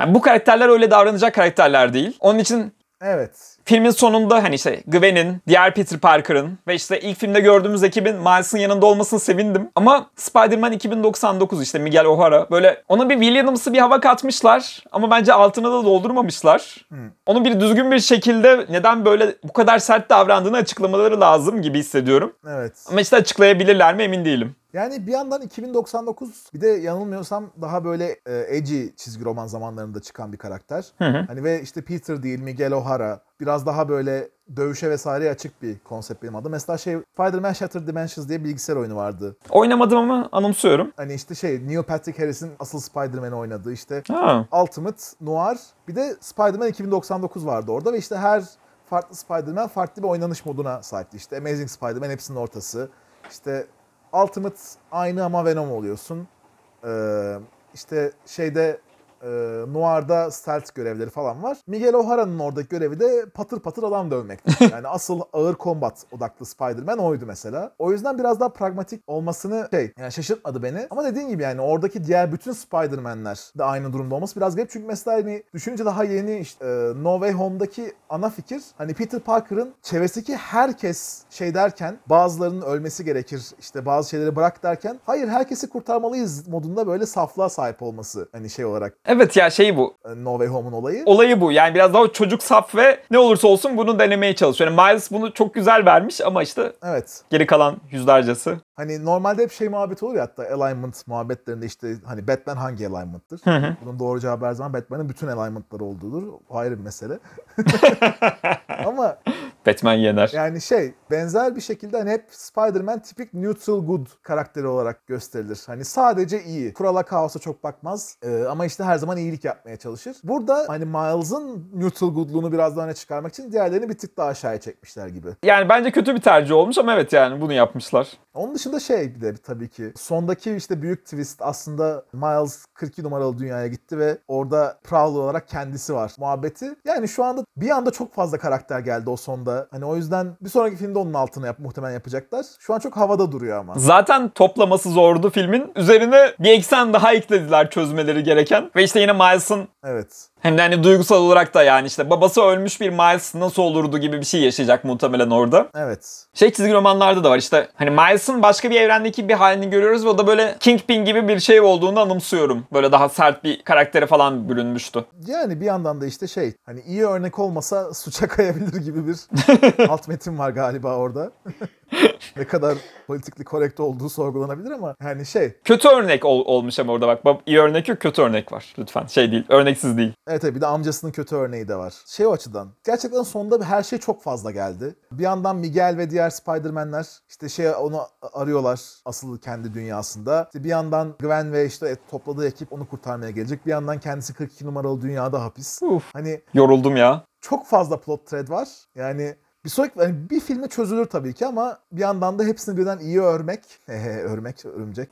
Yani, bu karakterler öyle davranacak karakterler değil. Onun için Evet. Filmin sonunda hani işte Gwen'in, diğer Peter Parker'ın ve işte ilk filmde gördüğümüz ekibin Miles'ın yanında olmasını sevindim. Ama Spider-Man 2099 işte Miguel O'Hara böyle ona bir Williams'ı bir hava katmışlar ama bence altını da doldurmamışlar. Onu bir düzgün bir şekilde neden böyle bu kadar sert davrandığını açıklamaları lazım gibi hissediyorum. Evet. Ama işte açıklayabilirler mi emin değilim. Yani bir yandan 2099 bir de yanılmıyorsam daha böyle e, edgy çizgi roman zamanlarında çıkan bir karakter. Hani ve işte Peter değil Miguel O'Hara biraz daha böyle dövüşe vesaire açık bir konsept benim adım. Mesela şey Spider-Man Shattered Dimensions diye bilgisayar oyunu vardı. Oynamadım ama anımsıyorum. Hani işte şey Neil Patrick Harris'in asıl Spider-Man'i oynadığı işte Ha. Ultimate, Noir bir de Spider-Man 2099 vardı orada ve işte her farklı Spider-Man farklı bir oynanış moduna sahipti. İşte Amazing Spider-Man hepsinin ortası. İşte Ultimate aynı ama Venom oluyorsun. Ee, işte şeyde e, Noir'da stealth görevleri falan var. Miguel O'Hara'nın oradaki görevi de patır patır adam dövmekti. Yani asıl ağır combat odaklı Spider-Man oydu mesela. O yüzden biraz daha pragmatik olmasını şey yani şaşırtmadı beni. Ama dediğin gibi yani oradaki diğer bütün Spider-Man'ler de aynı durumda olması biraz garip. Çünkü mesela hani düşününce daha yeni işte e, No Way Home'daki ana fikir hani Peter Parker'ın çevresindeki herkes şey derken bazılarının ölmesi gerekir işte bazı şeyleri bırak derken hayır herkesi kurtarmalıyız modunda böyle saflığa sahip olması hani şey olarak Evet ya şey bu. e, No Way Home'un olayı. olayı bu. Yani biraz daha çocuk saf ve ne olursa olsun bunu denemeye çalışıyor. Yani Miles bunu çok güzel vermiş ama işte Evet. geri kalan yüzlercesi. Hani normalde hep şey muhabbeti olur ya hatta alignment muhabbetlerinde işte hani Batman hangi alignment'tır? Bunun doğru cevabı her zaman Batman'in bütün alignment'ları olduğudur. O ayrı bir mesele. Ama Batman yener. yani şey benzer bir şekilde hani hep Spider-Man tipik neutral good karakteri olarak gösterilir. Hani sadece iyi. Kurala kaosa çok bakmaz. Ee, ama işte her zaman iyilik yapmaya çalışır. Burada hani Miles'ın neutral good'luğunu biraz daha öne çıkarmak için diğerlerini bir tık daha aşağıya çekmişler gibi. Yani bence kötü bir tercih olmuş ama evet yani bunu yapmışlar. Onun dışında şey bir de tabii ki sondaki işte büyük twist aslında Miles 42 numaralı dünyaya gitti ve orada Prowler olarak kendisi var muhabbeti. Yani şu anda bir anda çok fazla karakter geldi o sonda. Hani o yüzden bir sonraki filmde onun altına yap, muhtemelen yapacaklar. Şu an çok havada duruyor ama. Zaten toplaması zordu filmin. Üzerine bir eksen daha eklediler çözmeleri gereken. Ve işte yine Miles'ın Evet. Hem de hani duygusal olarak da yani işte babası ölmüş bir Miles nasıl olurdu gibi bir şey yaşayacak muhtemelen orada. Evet. Şey çizgi romanlarda da var işte hani Miles'ın başka bir evrendeki bir halini görüyoruz ve o da böyle Kingpin gibi bir şey olduğunu anımsıyorum. Böyle daha sert bir karaktere falan bürünmüştü. Yani bir yandan da işte şey hani iyi örnek olmasa suça kayabilir gibi bir alt metin var galiba orada. ne kadar politikli korrekt olduğu sorgulanabilir ama yani şey Kötü örnek ol- olmuş ama orada bak. İyi örnek yok kötü örnek var lütfen. Şey değil örneksiz değil. Evet evet bir de amcasının kötü örneği de var. Şey o açıdan. Gerçekten sonunda her şey çok fazla geldi. Bir yandan Miguel ve diğer Spider-Man'ler işte şey onu arıyorlar asıl kendi dünyasında. İşte bir yandan Gwen ve işte topladığı ekip onu kurtarmaya gelecek. Bir yandan kendisi 42 numaralı dünyada hapis. Uf. Hani Yoruldum ya. çok fazla plot thread var. Yani bir sonraki yani bir filme çözülür tabii ki ama bir yandan da hepsini birden iyi örmek. Hehe örmek, örümcek.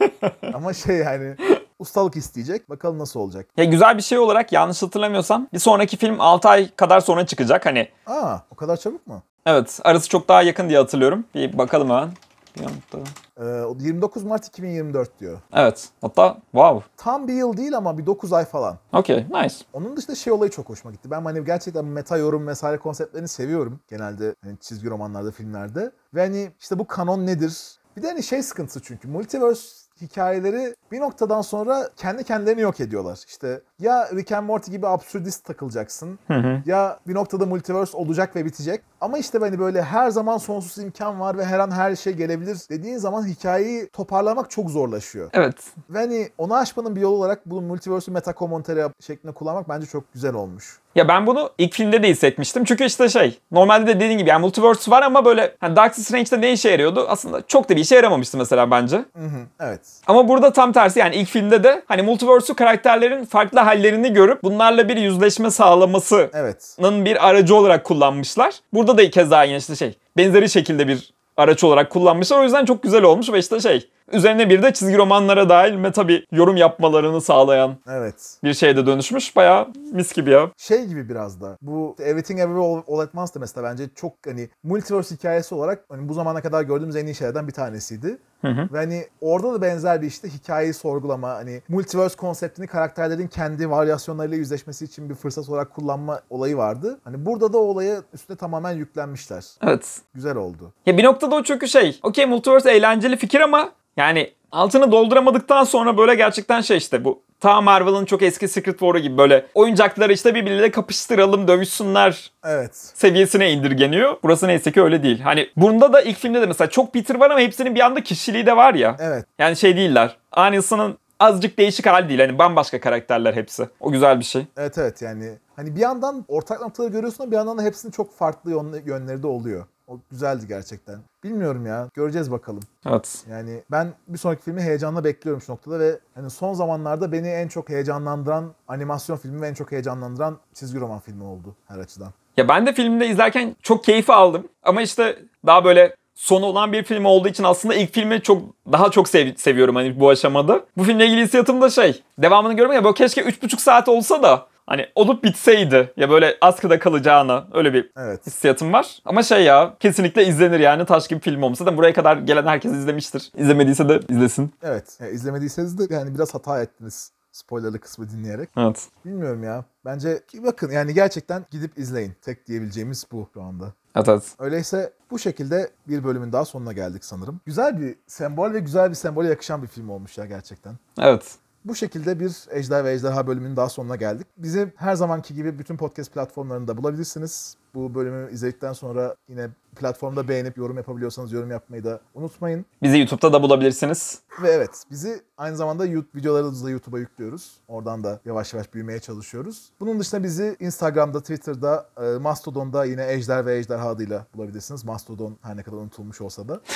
ama şey yani ustalık isteyecek. Bakalım nasıl olacak. Ya güzel bir şey olarak yanlış hatırlamıyorsam bir sonraki film 6 ay kadar sonra çıkacak. Hani Aa o kadar çabuk mu? evet arası çok daha yakın diye hatırlıyorum. Bir bakalım hemen. Beyond'da. Ee, o 29 Mart 2024 diyor. Evet. Hatta wow. Tam bir yıl değil ama bir 9 ay falan. Okey. Nice. Onun dışında şey olayı çok hoşuma gitti. Ben hani gerçekten meta yorum vesaire konseptlerini seviyorum. Genelde hani çizgi romanlarda, filmlerde. Ve hani işte bu kanon nedir? Bir de hani şey sıkıntısı çünkü. Multiverse hikayeleri bir noktadan sonra kendi kendilerini yok ediyorlar. İşte ya Rick and Morty gibi absürdist takılacaksın Hı hı. ya bir noktada multiverse olacak ve bitecek. Ama işte hani böyle her zaman sonsuz imkan var ve her an her şey gelebilir dediğin zaman hikayeyi toparlamak çok zorlaşıyor. Evet. Ve hani onu aşmanın bir yolu olarak bu multiverse'ü meta commentary şeklinde kullanmak bence çok güzel olmuş. Ya ben bunu ilk filmde de hissetmiştim. Çünkü işte şey, normalde de dediğin gibi yani multiverse var ama böyle hani Doctor Strange'de ne işe yarıyordu? Aslında çok da bir işe yaramamıştı mesela bence. Hı hı, evet. Ama burada tam tersi yani ilk filmde de hani multiverse'ü karakterlerin farklı hallerini görüp bunlarla bir yüzleşme sağlamasının Evet. bir aracı olarak kullanmışlar. Burada da keza yine işte şey, benzeri şekilde bir araç olarak kullanmışlar. O yüzden çok güzel olmuş ve işte şey, üzerine bir de çizgi romanlara dahil meta bir yorum yapmalarını sağlayan Evet. bir şeye de dönüşmüş. Bayağı mis gibi ya. Şey gibi biraz da. Bu Everything Everywhere All, All at Once da mesela bence çok hani multiverse hikayesi olarak hani bu zamana kadar gördüğümüz en iyi şeylerden bir tanesiydi. Hı hı. Ve hani orada da benzer bir işte hikayeyi sorgulama, hani multiverse konseptini karakterlerin kendi varyasyonlarıyla yüzleşmesi için bir fırsat olarak kullanma olayı vardı. Hani burada da o olaya üstüne tamamen yüklenmişler. Evet. Güzel oldu. Ya bir noktada o çünkü şey, okey multiverse eğlenceli fikir ama yani altını dolduramadıktan sonra böyle gerçekten şey işte bu ta Marvel'ın çok eski Secret War'u gibi böyle oyuncakları işte birbirleriyle kapıştıralım, dövüşsünler Evet. seviyesine indirgeniyor. Burası neyse ki öyle değil. Hani bunda da ilk filmde de mesela çok Peter var ama hepsinin bir anda kişiliği de var ya. Evet. Yani şey değiller. Anilson'ın azıcık değişik hali değil. Hani bambaşka karakterler hepsi. O güzel bir şey. Evet evet yani hani bir yandan ortak noktaları görüyorsun ama bir yandan da hepsinin çok farklı yön- yönleri de oluyor. O güzeldi gerçekten. Bilmiyorum ya. Göreceğiz bakalım. Evet. Yani ben bir sonraki filmi heyecanla bekliyorum şu noktada ve hani son zamanlarda beni en çok heyecanlandıran animasyon filmi ve en çok heyecanlandıran çizgi roman filmi oldu her açıdan. Ya ben de filmde izlerken çok keyif aldım. Ama işte daha böyle sonu olan bir film olduğu için aslında ilk filmi çok daha çok sev- seviyorum hani bu aşamada. Bu filmle ilgili hissiyatım da şey. Devamını görmek ya böyle keşke 3,5 saat olsa da hani olup bitseydi. Ya böyle askıda kalacağına öyle bir Evet. hissiyatım var. Ama şey ya kesinlikle izlenir yani taş gibi film olmasa da buraya kadar gelen herkes izlemiştir. İzlemediyse de izlesin. Evet. Yani izlemediyseniz de yani biraz hata ettiniz spoilerlı kısmı dinleyerek. Evet. Bilmiyorum ya. Bence ki bakın yani gerçekten gidip izleyin. Tek diyebileceğimiz bu şu anda. Evet evet. Öyleyse bu şekilde bir bölümün daha sonuna geldik sanırım. Güzel bir sembol ve güzel bir sembole yakışan bir film olmuş ya gerçekten. Evet. Bu şekilde bir Ejder ve Ejderha bölümünün daha sonuna geldik. Bizi her zamanki gibi bütün podcast platformlarında bulabilirsiniz. Bu bölümü izledikten sonra yine platformda beğenip yorum yapabiliyorsanız yorum yapmayı da unutmayın. Bizi YouTube'da da bulabilirsiniz. Ve evet bizi aynı zamanda YouTube videolarımızı da YouTube'a yüklüyoruz. Oradan da yavaş yavaş büyümeye çalışıyoruz. Bunun dışında bizi Instagram'da, Twitter'da, e, Mastodon'da yine Ejder ve Ejderha adıyla bulabilirsiniz. Mastodon her ne kadar unutulmuş olsa da.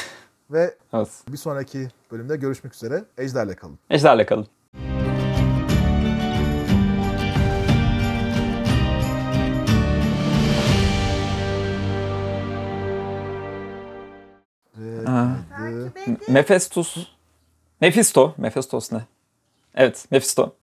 Ve Evet. bir sonraki bölümde görüşmek üzere. Ejder'le kalın. Ejderle kalın. Mephistos. Mephisto. Mephistos ne? Evet, Mephisto.